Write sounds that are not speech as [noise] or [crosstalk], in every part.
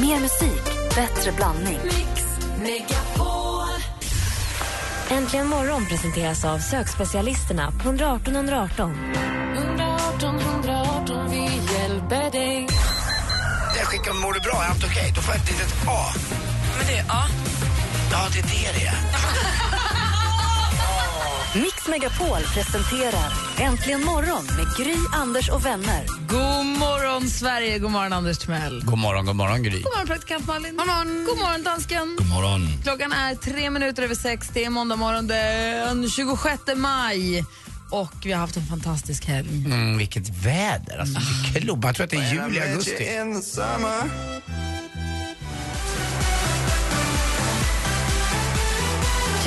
Mer musik, bättre blandning. Mix Megapol. Äntligen morgon presenteras av sökspecialisterna på 118 118. 118 118, vi hjälper dig. Jag skickar mår du bra, är allt okej? Då får jag ett litet A. Men det, ja. Ja, det är det det är. [laughs] Mix Megapol presenterar Äntligen morgon med Gry, Anders och vänner. God morgon, Sverige! God morgon, Anders Timell. God morgon, god morgon Gry. God morgon, praktikant Malin. God morgon, God morgon dansken. God morgon. Klockan är tre minuter över sex. Det är måndag morgon den 26 maj. Och vi har haft en fantastisk helg. Mm, vilket väder. Alltså, det är klubba. Jag tror att det är juli, augusti.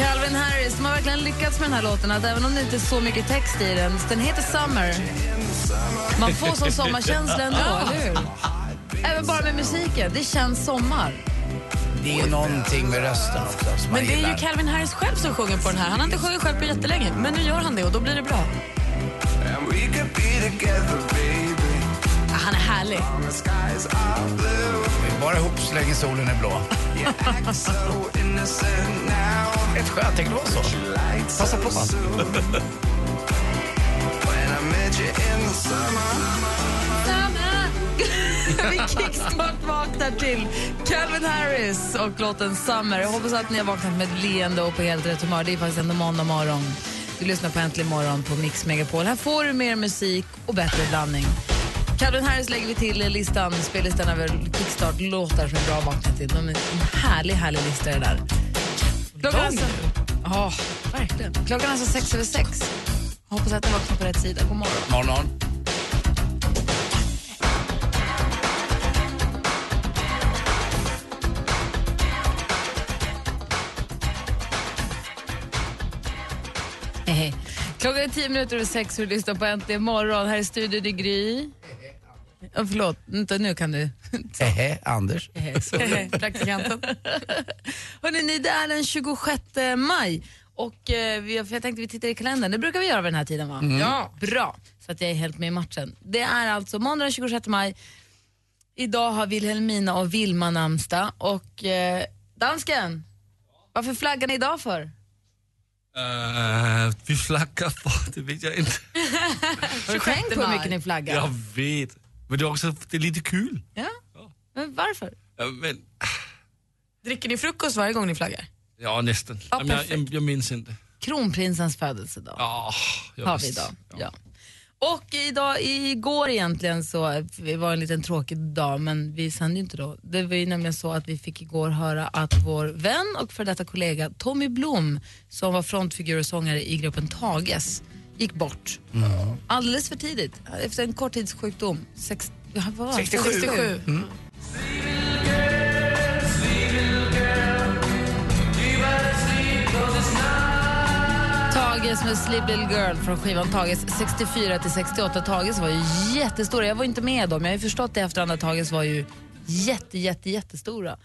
Calvin Harris, de har verkligen lyckats med den här låten. Att även om det inte är så mycket text i den. Den heter Summer. Man får sån sommarkänsla ändå, eller hur? Även bara med musiken. Det känns sommar. Det är någonting med rösten också Men det är ju Calvin Harris själv som sjunger på den här. Han har inte sjungit själv på jättelänge, men nu gör han det och då blir det bra. Ja, Han är härlig. Vi är bara ihop så länge solen är blå. [laughs] Rätt skönt, tänk det var så. Passa på. Vi kickstart vaknar till Calvin Harris och låten Summer. Jag hoppas att ni har vaknat med ett leende och på helt rätt humör. Det är faktiskt ändå måndag morgon. Du lyssnar på Äntligen morgon på Mix Megapol. Här får du mer musik och bättre blandning. Calvin Harris lägger vi till listan, spellistan över kickstart-låtar som är bra att vakna till. De är en härlig, härlig lista det där. Klockan är alltså... Ja, verkligen. Klockan är alltså sex över sex. Hoppas att ni vaknar på rätt sida. God morgon. Morgon. Klockan är tio minuter över sex och du lyssnar på Äntligen morgon. Här i studion i Gry. Oh, förlåt, inte, nu kan du. Hehe, Anders. [laughs] Praktikanten. [laughs] Hörrni, ni, det är den 26 maj. Och eh, vi, jag tänkte vi tittar i kalendern. Det brukar vi göra vid den här tiden va? Ja. Bra, så att jag är helt med i matchen. Det är alltså måndag den 26 maj. Idag har Wilhelmina och Vilma namnsdag. Och eh, dansken, varför flaggar ni idag för? Uh, vi flaggar [laughs] för, det vet jag inte. [laughs] Har du tänkt på hur mycket ni flaggar? Jag vet. Men det är också det är lite kul. Ja. Men varför? Ja, men, Dricker ni frukost varje gång ni flaggar? ja nästan. Ja, jag, jag, jag minns inte. Kronprinsens födelsedag Ja, jag har vi idag. Ja. Och idag, igår egentligen så det var en liten tråkig dag men vi sände ju inte då. Det var ju nämligen så att vi fick igår höra att vår vän och för detta kollega Tommy Blom som var frontfigur och sångare i gruppen Tages gick bort. Alldeles för tidigt, efter en korttidssjukdom. Sex, ja, vad var det? 67. 67. Tages med Sleep Little Girl från skivan Tages 64 till 68. Tages var ju jättestora. Jag var inte med dem. Jag har ju förstått det efterhand att Tages var ju jätte, jätte, jättestora.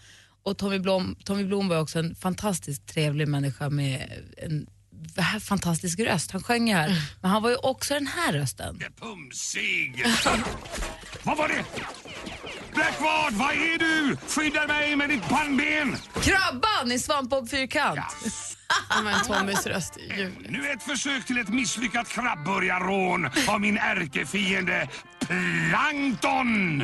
Och Tommy Blom, Tommy Blom var också en fantastiskt trevlig människa med en fantastisk röst. Han sjöng ju här, men han var ju också den här rösten. Pumsig! [laughs] Vad var det? Blackward, vad är du? Skydda mig med ditt pannben! Krabban i Svampbob Fyrkant. Ja, men Tommys röst är ljuvlig. Nu ett försök till ett misslyckat krabbörjarrån av min ärkefiende Plankton!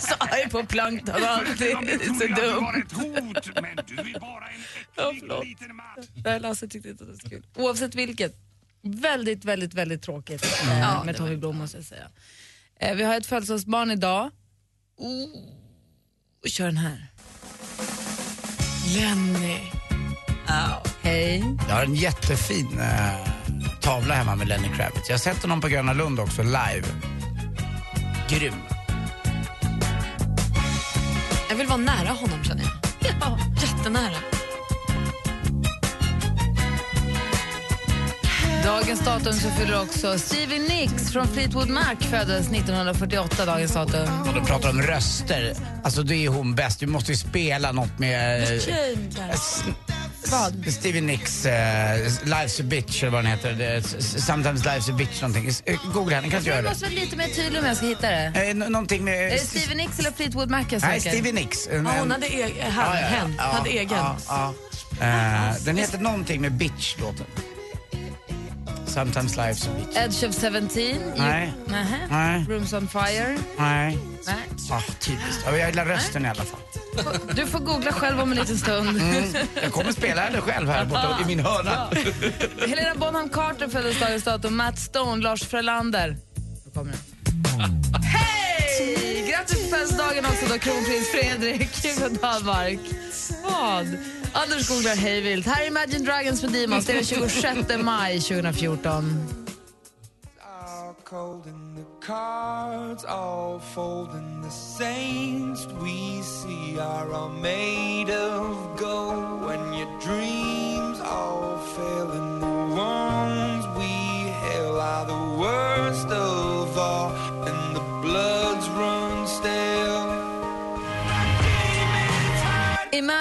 Så arg på plankton alltid. Det De är så dumt. var ett hot, men du är bara en Ja, äcklig liten matt. Nej, Lasse tyckte inte att det var så kul. Oavsett vilket. Väldigt, väldigt, väldigt tråkigt eh, med Tommy Blom måste jag säga. Eh, vi har ett födelsedagsbarn idag. Oh, kör den här. Lenny. Hej. Jag har en jättefin eh, tavla hemma med Lenny Kravitz. Jag har sett honom på Gröna Lund också, live. Grym. Jag vill vara nära honom känner jag. Ja, jättenära. Dagens datum så fyller också Stevie Nicks från Fleetwood Mac föddes 1948. Dagens datum. Och du pratar om röster. Alltså det är hon bäst. Du måste ju spela något med... s- Vad? Stevie Nicks, eh, Life's a bitch eller vad den heter. Sometimes Life's a bitch någonting. Eh, Googla henne, kan inte göra Jag det. måste vara lite mer tydlig om jag ska hitta det. Eh, någonting med... Är det Stevie Nicks eller Fleetwood Mac jag Nej, söker? Stevie Nicks. Ja, hon en- hade egen, han, hen, hade egen. Eh, den heter någonting med bitch, låten. Sometimes Life's a bitch. Edge of 17? You- Nej. Nähä. Nej. Rooms on fire? Nej. Nej. Ah, typiskt. Ja, jag gillar rösten i alla fall. Du får googla själv om en liten stund. Mm. Jag kommer spela henne själv här borta i min hörna. Helena Bonham Carter föddes dagens datum. Matt Stone, Lars Frölander. Då kommer den. Hej! Grattis på födelsedagen också då, kronprins Fredrik från Danmark. Vad? Anders googlar hej vilt. Här är Imagine Dragons med Demons. Det är den 26 maj 2014. Cold and the cards all fold and the saints we see are all made of gold. When your dreams all fail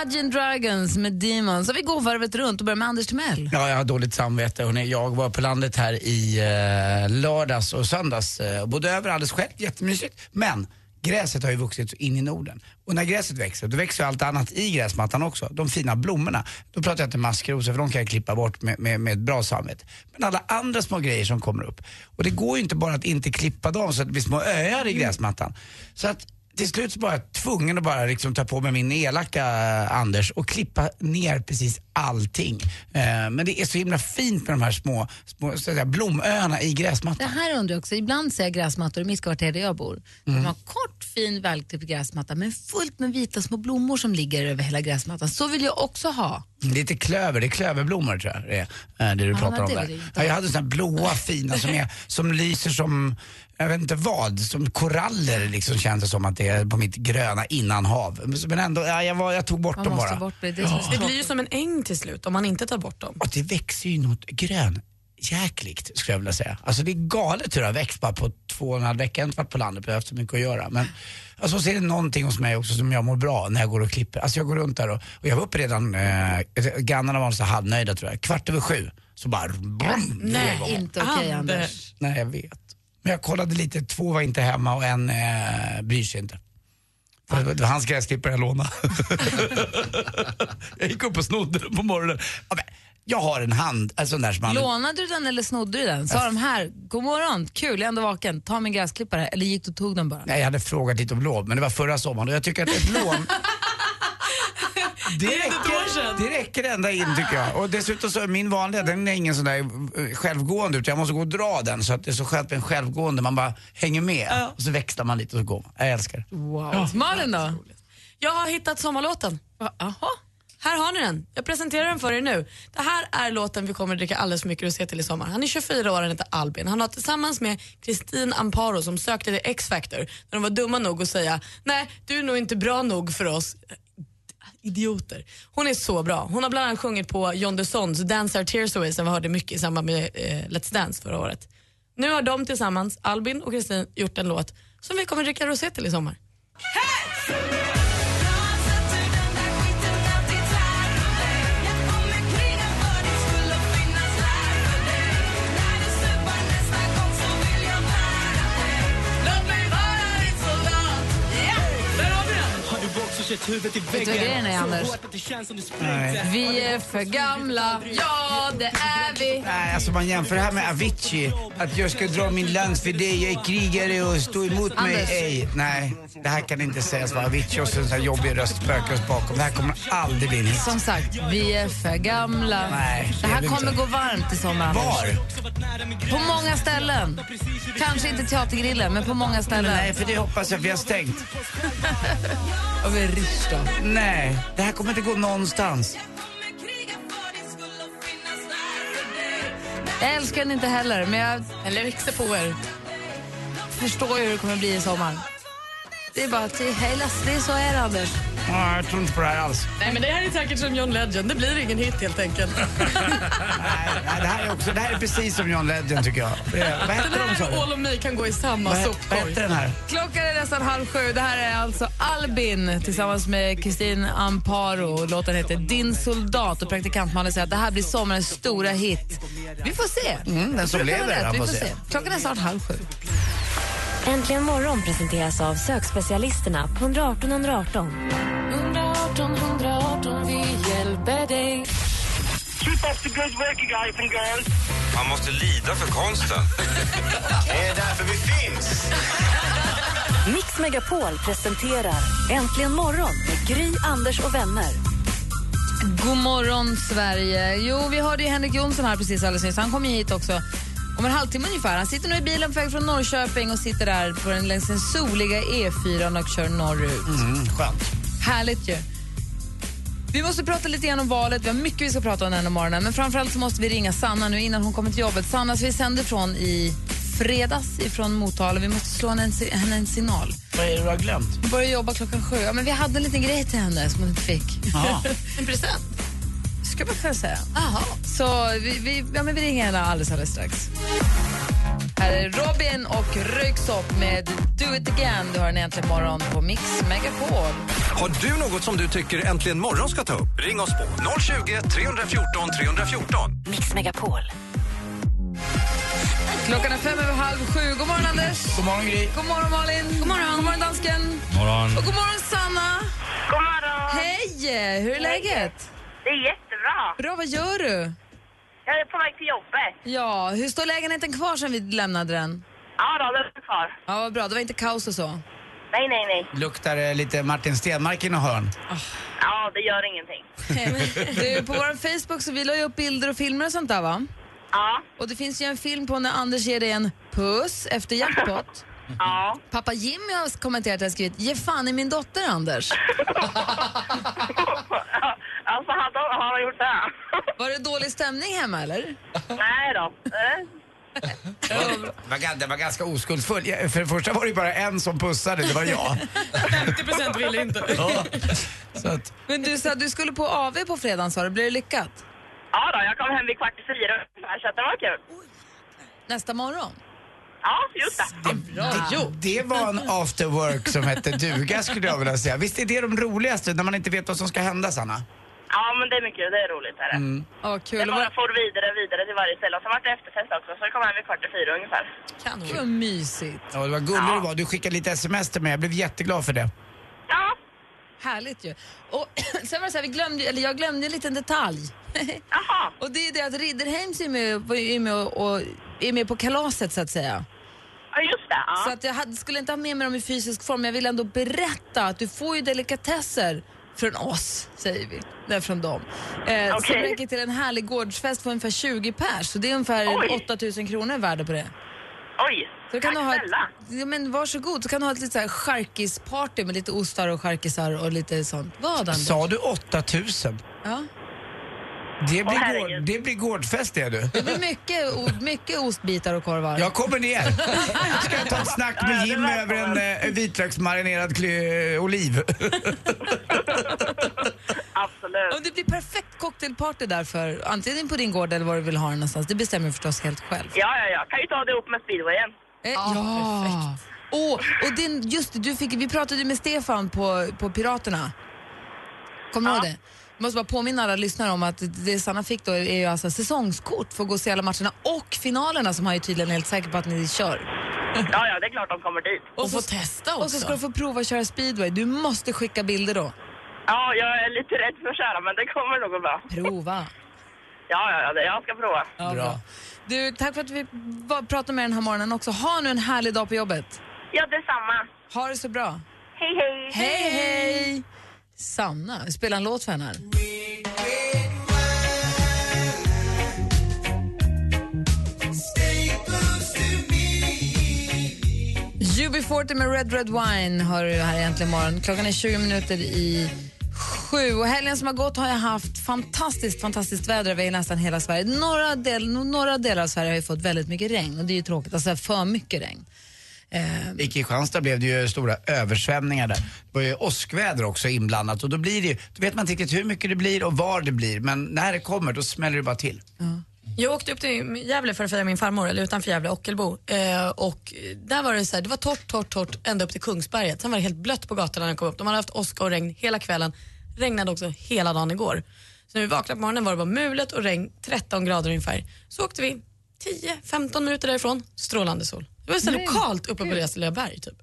Imagine Dragons med Demons. Så vi går varvet runt och börjar med Anders Timell. Ja, jag har dåligt samvete. Hörrni. Jag var på landet här i eh, lördags och söndags eh, bodde över alldeles själv, jättemysigt. Men gräset har ju vuxit så in i Norden. Och när gräset växer, då växer ju allt annat i gräsmattan också. De fina blommorna. Då pratar jag inte maskrosor för de kan jag klippa bort med, med, med ett bra samvete. Men alla andra små grejer som kommer upp. Och det går ju inte bara att inte klippa dem så att det blir små öar i gräsmattan. Så att till slut så var jag tvungen att bara liksom ta på mig min elaka eh, Anders och klippa ner precis allting. Eh, men det är så himla fint med de här små, små så att säga, blomöarna i Det gräsmattan. här undrar jag också. Ibland ser jag gräsmattor i mitt kvarter där jag bor. De har kort, fin, välklippt gräsmatta men fullt med vita små blommor som ligger över hela gräsmattan. Så vill jag också ha. Lite klöver, det är klöverblommor tror jag det är, eh, det du Ja, pratar men om det där. Ja, jag hade såna här blåa fina som, är, som lyser som, jag vet inte vad, som koraller liksom känns det som att det är på mitt gröna innanhav. Men ändå, ja, jag, var, jag tog bort Man dem bara. bort det. det, så Det blir ju som en äng till slut om man inte tar bort dem. Och det växer ju något grönjäkligt skulle jag vilja säga. Alltså det är galet hur det har växt bara på två och en halv vecka. Jag har inte varit på landet, för jag har haft så mycket att göra. Men alltså, så är det någonting hos mig också som jag mår bra när jag går och klipper. Alltså jag går runt där och, och jag var uppe redan, eh, grannarna var så halvnöjda tror jag. Kvart över sju så bara brum, Nej, inte okej Anders. Anders. Nej, jag vet. Men jag kollade lite, två var inte hemma och en eh, bryr sig inte. Det var hans gräsklippare jag lånade. [laughs] jag gick upp och snodde den på morgonen. Ja, men, jag har en hand, sån där som. Lånade du den eller snodde du den? Sa de här, god morgon, kul, jag är ändå vaken, ta min gräsklippare. Eller gick du och tog den bara? Nej, jag hade frågat lite om lov, men det var förra sommaren och jag tycker att ett lån [laughs] Det räcker, det räcker ända in tycker jag. Och dessutom så är min vanliga, den är ingen sån där eh, självgående utan jag måste gå och dra den så att det är så skönt med en självgående. Man bara hänger med och så växlar man lite och så går man. Jag älskar det. Wow. Malin då? Jag har hittat sommarlåten. Jaha. Här har ni den. Jag presenterar den för er nu. Det här är låten vi kommer att dricka alldeles för mycket rosé till i sommar. Han är 24 år, han heter Albin. Han har tillsammans med Kristin Amparo som sökte till X-Factor när de var dumma nog att säga nej, du är nog inte bra nog för oss. Idioter. Hon är så bra. Hon har bland annat sjungit på John Dusons Dance Our Tears Away som vi hörde mycket i samband med eh, Let's Dance förra året. Nu har de tillsammans, Albin och Kristin, gjort en låt som vi kommer att dricka rosé till i sommar. Vet du vad grejen är Anders? Nej. Vi är för gamla, ja det är vi. Nej, alltså man jämför det här med Avicii, att jag ska dra min lans för dig, jag är krigare och stå emot mig Anders. ej. Nej, det här kan inte sägas vara Avicii och så en sån här jobbig röst spökar oss bakom. Det här kommer aldrig bli en hit. Som sagt, vi är för gamla. Nej, det här kommer inte. gå varmt i sommar Anders. Var? På många ställen. Kanske inte Teatergrillen, men på många ställen. Nej, för det hoppas jag vi har stängt. [laughs] Och då. Nej, det här kommer inte gå någonstans. Jag älskar den inte heller, men jag Eller växer på er. förstår ju hur det kommer bli i sommar. Det är bara till hej Lasse, det är så är det Anders. Ja, jag tror inte på det här alls. Nej men det här är säkert som John Legend, det blir ingen hit helt enkelt. Nej, [laughs] nej, det, här är också, det här är precis som John Legend tycker jag. Det vad Den hette de sa här och All of Me kan gå i samma sopkorg. den? Klockan är nästan halv sju. Det här är alltså Albin tillsammans med Kristin Amparo. Låten heter Din soldat och praktikant Malin säger att det här blir sommarens stora hit. Vi får se. Mm, den som lever, han Vi får får se. se. Klockan är snart halv sju. Äntligen morgon presenteras av sökspecialisterna på 118 118. 118 118, vi hjälper dig. Man måste lida för konsten. [laughs] Det är därför vi finns. Mix Megapol presenterar Äntligen morgon med Gry, Anders och vänner. God morgon, Sverige. Jo, vi hörde ju Henrik Jonsson här precis alldeles nyss. Han kom ju hit också om en halvtimme ungefär. Han sitter nu i bilen på väg från Norrköping och sitter där på den, längs den soliga E4 och kör norrut. Mm, skönt. Härligt ju. Vi måste prata lite grann om valet. Vi har mycket vi ska prata om den här morgonen. Men framförallt så måste vi ringa Sanna nu innan hon kommer till jobbet. Sanna, så vi sände från i fredags ifrån Motala. Vi måste slå henne en, en signal. Vad är det du har glömt? Hon börjar jobba klockan sju. Ja, men vi hade en liten grej till henne som hon inte fick. Ja. [laughs] En present. Ska man kunna säga. Aha. Så vi, vi, ja, men vi ringer henne alldeles, alldeles strax. Här är Robin och Röyksopp med Do it again. Du har en äntligen morgon på Mix Megapol. Har du något som du tycker Äntligen morgon ska ta upp? Ring oss på 020 314 314. Mix Megapol. Klockan är fem över halv sju. God morgon, Anders. God morgon, Gry. God morgon, Malin. God morgon, god morgon dansken. Morgon. Och god morgon, Sanna. God morgon! Hej! Hur är läget? Det är jättebra. Bra, vad gör du? Jag är på väg till jobbet. Ja, hur står lägenheten kvar sen vi lämnade den? Ja, då, den är kvar. Ja, vad bra. Det var inte kaos och så. Nej, nej, nej. Luktar det lite Martin Stenmark i något hörn? Ja, det gör ingenting. Du, på vår Facebook så vi la ju upp bilder och filmer och sånt där va? Ja, Och det finns ju en film på när Anders ger dig en puss efter jackpot. ja. Pappa Jimmy har kommenterat och skrivit “Ge fan i min dotter Anders”. [laughs] [laughs] alltså, han har han gjort det? [laughs] Var det dålig stämning hemma eller? nej då. Eh, Det var, ga- det var ganska oskuldsfull. För det första var det ju bara en som pussade, det var jag. 50% ville inte. [laughs] Ja. Så att, Men du sa att du skulle på AV på fredagen sa du, blir det lyckat? Ja, då, jag kom hem vid kvart i fyra ungefär, så det var kul. Nästa morgon? Ja, just det. det, det var en after work som hette duga skulle jag vilja säga. Visst är det de roligaste när man inte vet vad som ska hända Sanna? Ja, men det är mycket, det är roligt. Är det. Ja, Det kul. bara Vad, for vidare, vidare till varje ställe. Och så var det efterfest också, så kom hem vid kvart i fyra ungefär. vad mysigt. Ja, det var gullig du var. Du skickade lite sms till mig. Jag blev jätteglad för det. Ja, Härligt ju. Och [clears throat] sen var det så här, vi glömde, eller jag glömde en liten detalj. [laughs] jaha. och det är det att Ridderheims är med, är med, och, och, är med på kalaset så att säga. Ja, just det. Ja. Så att jag hade, skulle inte ha med mig dem i fysisk form, men jag vill ändå berätta att du får ju delikatesser från oss, säger vi. Nej, från dem. Eh, Som Okej. räcker till en härlig gårdsfest på ungefär 20 pers. Så det är ungefär Oj. 8000 kronor värde på det. Oj, Så kan tack du ha snälla. ett, ja, men varsågod, så kan du ha ett litet så här charkisparty med lite ostar och charkisar och lite sånt. Vad Anders? Sa du 8000? Ja. Det blir, gård, det blir gårdfest det du. Det blir mycket, mycket ostbitar och korvar. Jag kommer ner. Ska jag ta ett snack med Jim över en eh, vitlöksmarinerad kly- oliv. Absolut. Och det blir perfekt cocktailparty därför, antingen på din gård eller var du vill ha den någonstans. Det bestämmer du förstås helt själv. Ja, ja, ja. Kan ju ta det upp med speedwayen. Eh, ja, perfekt. Oh, och din, just det, du fick, vi pratade ju med Stefan på, på Piraterna. Kommer du ihåg det? Måste bara påminna alla lyssnare om att det Sanna fick då är ju alltså säsongskort för att gå och se alla matcherna och finalerna som han är tydligen helt säker på att ni kör. Ja, ja, det är klart de kommer dit. Och få testa också. Och så ska du få prova att köra speedway. Du måste skicka bilder då. Ja, jag är lite rädd för att köra, men det kommer nog gå bra. Prova. [laughs] Ja, ja, ja, det- jag ska prova. Ja, bra. Du, tack för att vi pratade med den här morgonen också. Ha nu en härlig dag på jobbet. Ja, detsamma. Ha det så bra. Hej, hej. Hej, hej! Sanna, spela en låt för henne här. UB40 med Red Red Wine har du här egentligen imorgon. Klockan är 20 minuter i sju. Och helgen som har gått har jag haft fantastiskt, fantastiskt väder över nästan hela Sverige. Några, del, några delar av Sverige har ju fått väldigt mycket regn och det är ju tråkigt, alltså för mycket regn. I Kristianstad blev det ju stora översvämningar där. Det var ju åskväder också inblandat och då blir det ju, då vet man inte riktigt hur mycket det blir och var det blir. Men när det kommer då smäller det bara till. Jag åkte upp till Gävle för att fira min farmor, eller utanför Gävle, Ockelbo. Eh, och där var det så här, det var torrt, torrt, torrt ända upp till Kungsberget. Sen var det helt blött på gatorna när jag kom upp. De hade haft åska och regn hela kvällen. Regnade också hela dagen igår. Så när vi vaknade på morgonen var det bara mulet och regn, 13 grader ungefär. Så åkte vi 10-15 minuter därifrån, strålande sol. Det var så Nej, lokalt uppe på deras lilla berg typ.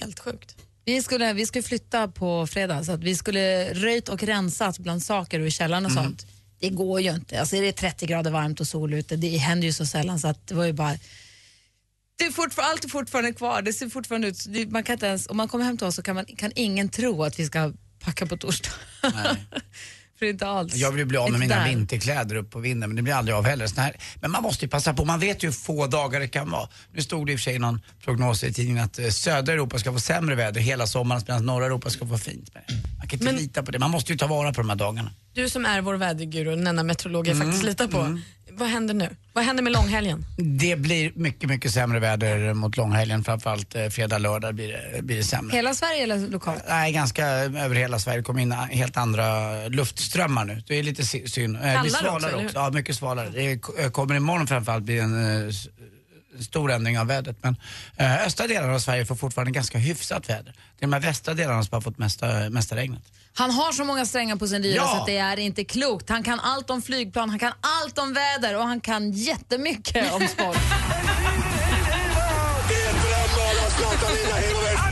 Helt sjukt. Vi skulle, vi skulle flytta på fredag så att vi skulle röjt och rensat bland saker och i källaren och sånt. Det går ju inte. Alltså är det 30 grader varmt och sol ute, det händer ju så sällan så att det var ju bara det är allt är fortfarande kvar. Det ser fortfarande ut, det, man kan inte ens, om man kommer hem till oss så kan, man, kan ingen tro att vi ska packa på torsdag. [laughs] För inte alls. Jag vill bli av med Inte mina där. vinterkläder upp på vinden men det blir aldrig av heller. Sån här, men man måste ju passa på, man vet ju hur få dagar det kan vara. Nu stod det i och för sig någon prognos i tidningen att eh, södra Europa ska få sämre väder hela sommaren medan norra Europa ska få fint. Men man kan inte Men- lita på det, man måste ju ta vara på de här dagarna. Du som är vår väderguru, den enda meteorolog jag Mm, faktiskt litar på. Vad händer nu? Vad händer med långhelgen? Det blir mycket, mycket sämre väder mot långhelgen, framförallt eh, fredag, lördag blir det, blir det sämre. Hela Sverige eller lokalt? Nej, ganska över hela Sverige. Det kommer in helt andra luftströmmar nu. Det är lite sy- synd. Eh, Det Kallare blir också, svalare också. Ja, mycket svalare. Det kommer imorgon framförallt bli en eh, stor ändring av vädret. Men eh, östra delarna av Sverige får fortfarande ganska hyfsat väder. Det är de här västra delarna som har fått mesta, mesta regnet. Han har så många strängar på sin lyra Ja. så att det är inte klokt. Han kan allt om flygplan, han kan allt om väder och han kan jättemycket om sport. [laughs] [laughs]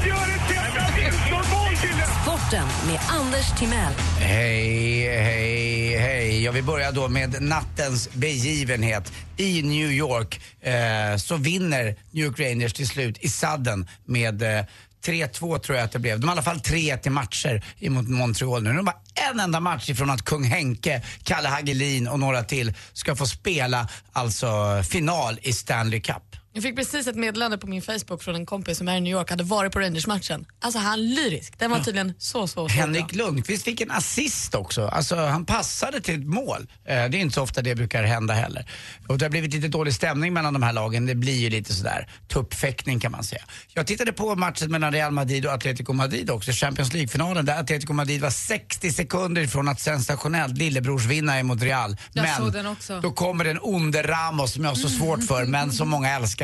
Sporten med Anders Timell. Hej, hej, hej. Jag vill börja då med nattens begivenhet. I New York eh, så vinner New York Rangers till slut i sadden med eh, 3-2 tror jag att det blev. De har i alla fall 3-1 i matcher mot Montreal nu. De har en enda match ifrån att kung Henke, Kalle Hagelin och några till ska få spela alltså final i Stanley Cup. Jag fick precis ett meddelande på min Facebook från en kompis som är i New York, hade varit på Rangers-matchen. Alltså han lyrisk. Den var tydligen så, så, så Henrik bra. Lundqvist fick en assist också. Alltså han passade till ett mål. Eh, det är inte så ofta det brukar hända heller. Och det har blivit lite dålig stämning mellan de här lagen. Det blir ju lite sådär tuppfäktning kan man säga. Jag tittade på matchen mellan Real Madrid och Atletico Madrid också, Champions League-finalen där Atletico Madrid var 60 sekunder ifrån att sensationellt lillebrorsvinna mot Real. Jag Men såg den också. då kommer den onde Ramos som jag har så svårt för men som många älskar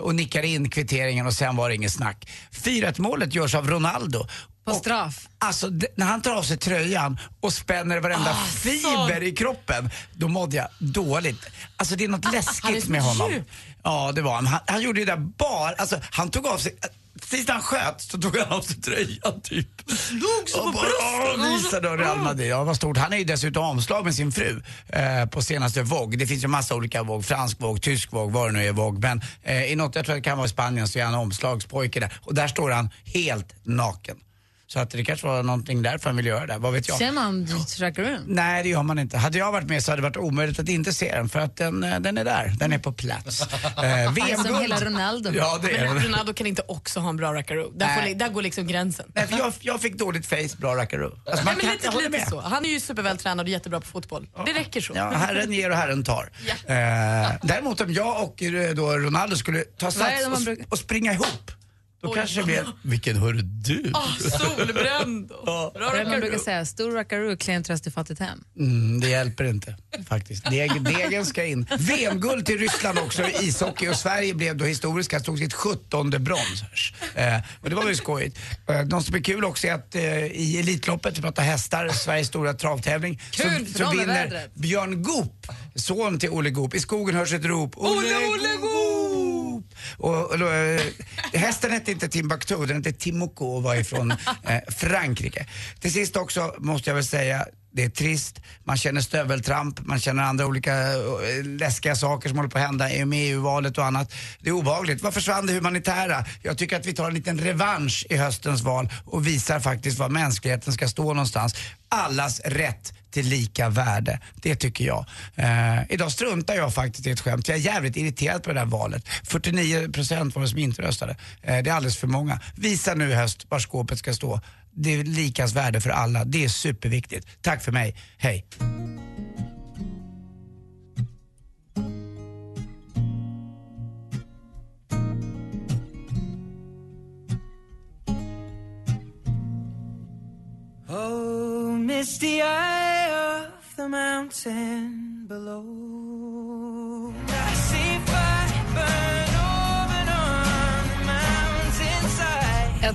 och nickar in kvitteringen och sen var det inget snack. 4-1 målet görs av Ronaldo. På Och- straff. Alltså d- när han tar av sig tröjan och spänner varenda Ah, fiber i kroppen, då mådde jag dåligt. Alltså det är något är läskigt så med honom. Ja det var han. Han, han gjorde ju det där bara, alltså han tog av sig Precis när han sköt så tog han av sig tröjan typ. Så Och på bröstet. visade Real Madrid. Ja, vad stort. Han är ju dessutom omslag med sin fru eh, på senaste Vogue. Det finns ju massa olika Vogue. Fransk Vogue, tysk Vogue, vad det nu är Vogue. Men eh, i något, jag tror det kan vara i Spanien, så är han omslagspojke där. Och där står han helt naken. Så att det kanske var någonting därför han ville göra det. Vad vet jag? Ser man Rackaroon? Nej, det gör man inte. Hade jag varit med så hade det varit omöjligt att inte se den för att den, eh, den är där. Den är på plats. Eh, Det [laughs] är som hela Ronaldo. Ja, det är Men den. Ronaldo kan inte också ha en bra rackaroo. Där, får där går liksom gränsen. Nej, för jag, jag fick dåligt face, bra rackaroo. Alltså, man Nej, men kan lite, lite med. så. Han är ju supervältränad och jättebra på fotboll. Det räcker så. Ja, herren ger och herren tar. Eh, däremot om jag och eh, då Ronaldo skulle ta sats och, och springa ihop, då kanske det blir... [laughs] Vilken hörru du! Ah, solbränd. [laughs] Det man brukar säga? Stor Rackaroo, klen tröst i fattigt hem. Mm, det hjälper inte faktiskt. Deg, degen ska in. VM-guld till Ryssland också i ishockey och Sverige blev då historiska, tog sitt 17 brons. Eh, och det var väl skojigt. Eh, de som är kul också är att eh, i Elitloppet, vi pratar hästar, Sveriges stora travtävling, Kul, så, så vinner. Björn Goop, son till Olle Goop. I skogen hörs ett rop. Olle, Olle Goop! Och, och, då, eh, hästen hette inte Timbuktu, den hette Timoko och var ifrån [laughs] eh, Frankrike. Till sist också måste jag väl säga, det är trist, man känner stöveltramp, man känner andra olika eh, läskiga saker som håller på att hända i och med EU-valet och annat. Det är obehagligt. Vad försvann det humanitära? Jag tycker att vi tar en liten revansch i höstens val och visar faktiskt var mänskligheten ska stå någonstans. Allas rätt till lika värde. Det tycker jag. Eh, idag struntar jag faktiskt i ett skämt. Jag är jävligt irriterad på det där valet. 49% var det som inte röstade. Eh, det är alldeles för många. Visa nu i höst var skåpet ska stå det är likas värde för alla. Det är superviktigt. Tack för mig, hej. Oh, misty eye of the mountain below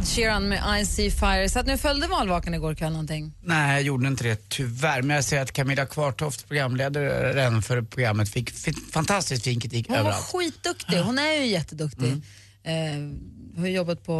Ed Sheeran med I See Fire. Så att ni följde valvakan igår kväll någonting? Nej, jag gjorde inte det tyvärr. Men jag ser att Camilla Kvartoft, programledaren för programmet, fick fantastiskt fin kritik Hon var överallt. skitduktig. Hon är ju jätteduktig. Mm. Eh, har jobbat på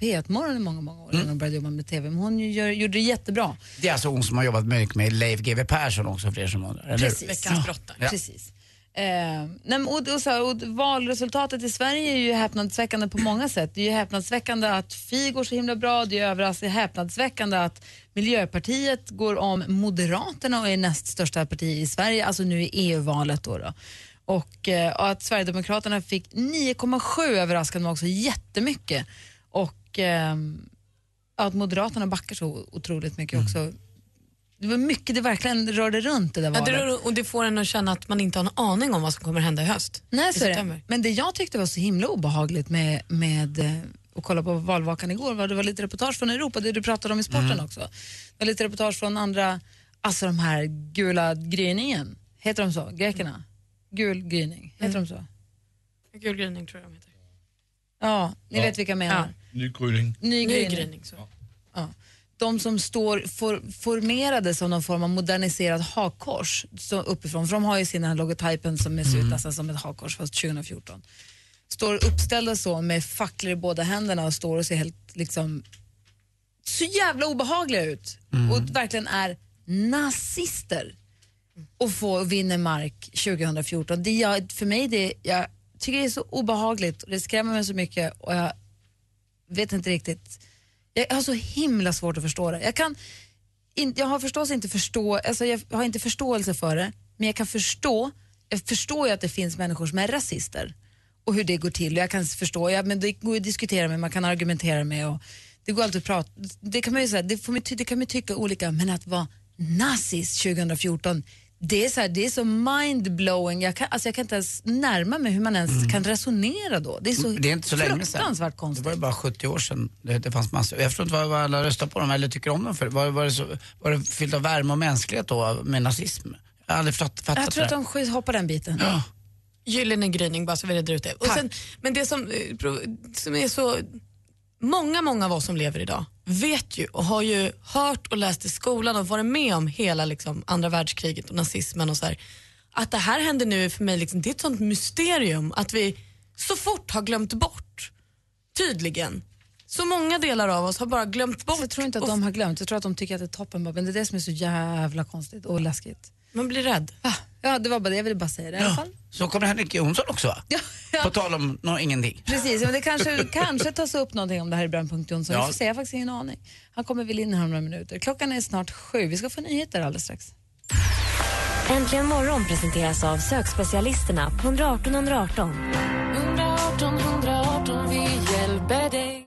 P1-morgon i många, många år innan hon började jobba med TV. Men hon gör, gjorde det jättebra. Det är alltså hon som har jobbat mycket med Leif GW Persson också för er som undrar? Precis. Veckans brott. Ja. Precis. Eh, och, och så, och valresultatet i Sverige är ju häpnadsväckande på många sätt. Det är ju häpnadsväckande att Fi går så himla bra. Det är överraskande häpnadsväckande att Miljöpartiet går om Moderaterna och är näst största parti i Sverige, alltså nu i EU-valet. Då, då. Och, eh, och att Sverigedemokraterna fick 9,7 överraskande också jättemycket. Och eh, att Moderaterna backar så otroligt mycket också. Det var mycket det verkligen rörde runt det där Ja, valet. det, och det får en att känna att man inte har en aning om vad som kommer hända i höst. Nej, I så är det. september. Men det jag tyckte var så himla obehagligt med, med eh, att kolla på valvakan igår var det var lite reportage från Europa, det du pratade om i sporten Mm. också. Det var lite reportage från andra, alltså de här gula gryningen, heter de så? Grekerna? Gul gryning, heter Mm. de så? Gul gryning tror jag de heter. Ja, ni Ja. vet vilka jag menar. Ny gryning. Ny Ny gryning. gryning. Så. Ja. De som står for, formerade som någon form av moderniserad hakkors så uppifrån, för de har ju sina logotypen som ser ut nästan som ett hakkors fast 2014. Står uppställda så med facklor i båda händerna och står och ser helt liksom så jävla obehagliga ut och verkligen är nazister och få vinner mark 2014. Det jag, för mig det, jag tycker det är så obehagligt och det skrämmer mig så mycket och jag vet inte riktigt. Jag har så himla svårt att förstå det. Jag, kan in, jag har förstås inte förstå, alltså jag har inte förståelse för det, men jag kan förstå, jag förstår ju att det finns människor som är rasister och hur det går till. Jag kan förstå, ja, men det går att diskutera med, man kan argumentera med och det går alltid att prata. Det kan man ju säga, det, får man, ty- det kan man tycka olika, men att vara nazist 2014 det är så, här, det är så mind-blowing. Jag kan, alltså jag kan inte ens närma mig hur man ens kan resonera då. Det är så, Mm. Det är inte så länge sedan. fruktansvärt Det konstigt. var ju bara 70 år sedan det, det fanns massor. Jag förstår inte vad, vad alla röstar på dem eller tycker om dem för. Var, var, det så, var det fyllt av värme och mänsklighet då med nazism? Jag har aldrig fattat, fattat Jag tror att det. de hoppar den biten. Ja. Gyllene gryning bara så vi reder ut det. Och sen, men det som, eh, som är så, många, många av oss som lever idag vet ju och har ju hört och läst i skolan och varit med om hela liksom, andra världskriget och nazismen och så här. Att det här händer nu för mig, liksom, det är ett sånt mysterium att vi så fort har glömt bort, tydligen. Så många delar av oss har bara glömt bort. Jag tror inte att de har glömt, jag tror att de tycker att det är toppen men det är det som är så jävla konstigt och läskigt. Man blir rädd. Ah, ja, det var bara det, jag ville bara säga det i alla fall. Så kommer Henrik Jonsson också va? Ja, På ja. tal om nå, ingenting. Precis, men det kanske, kanske tas upp någonting om det här i Brännpunkt Jonsson. Ja. Vi får se, jag har faktiskt ingen aning. Han kommer väl in här om några minuter. Klockan är snart sju, vi ska få nyheter alldeles strax. Äntligen morgon presenteras av sökspecialisterna på 118 118. 118 118, vi hjälper dig.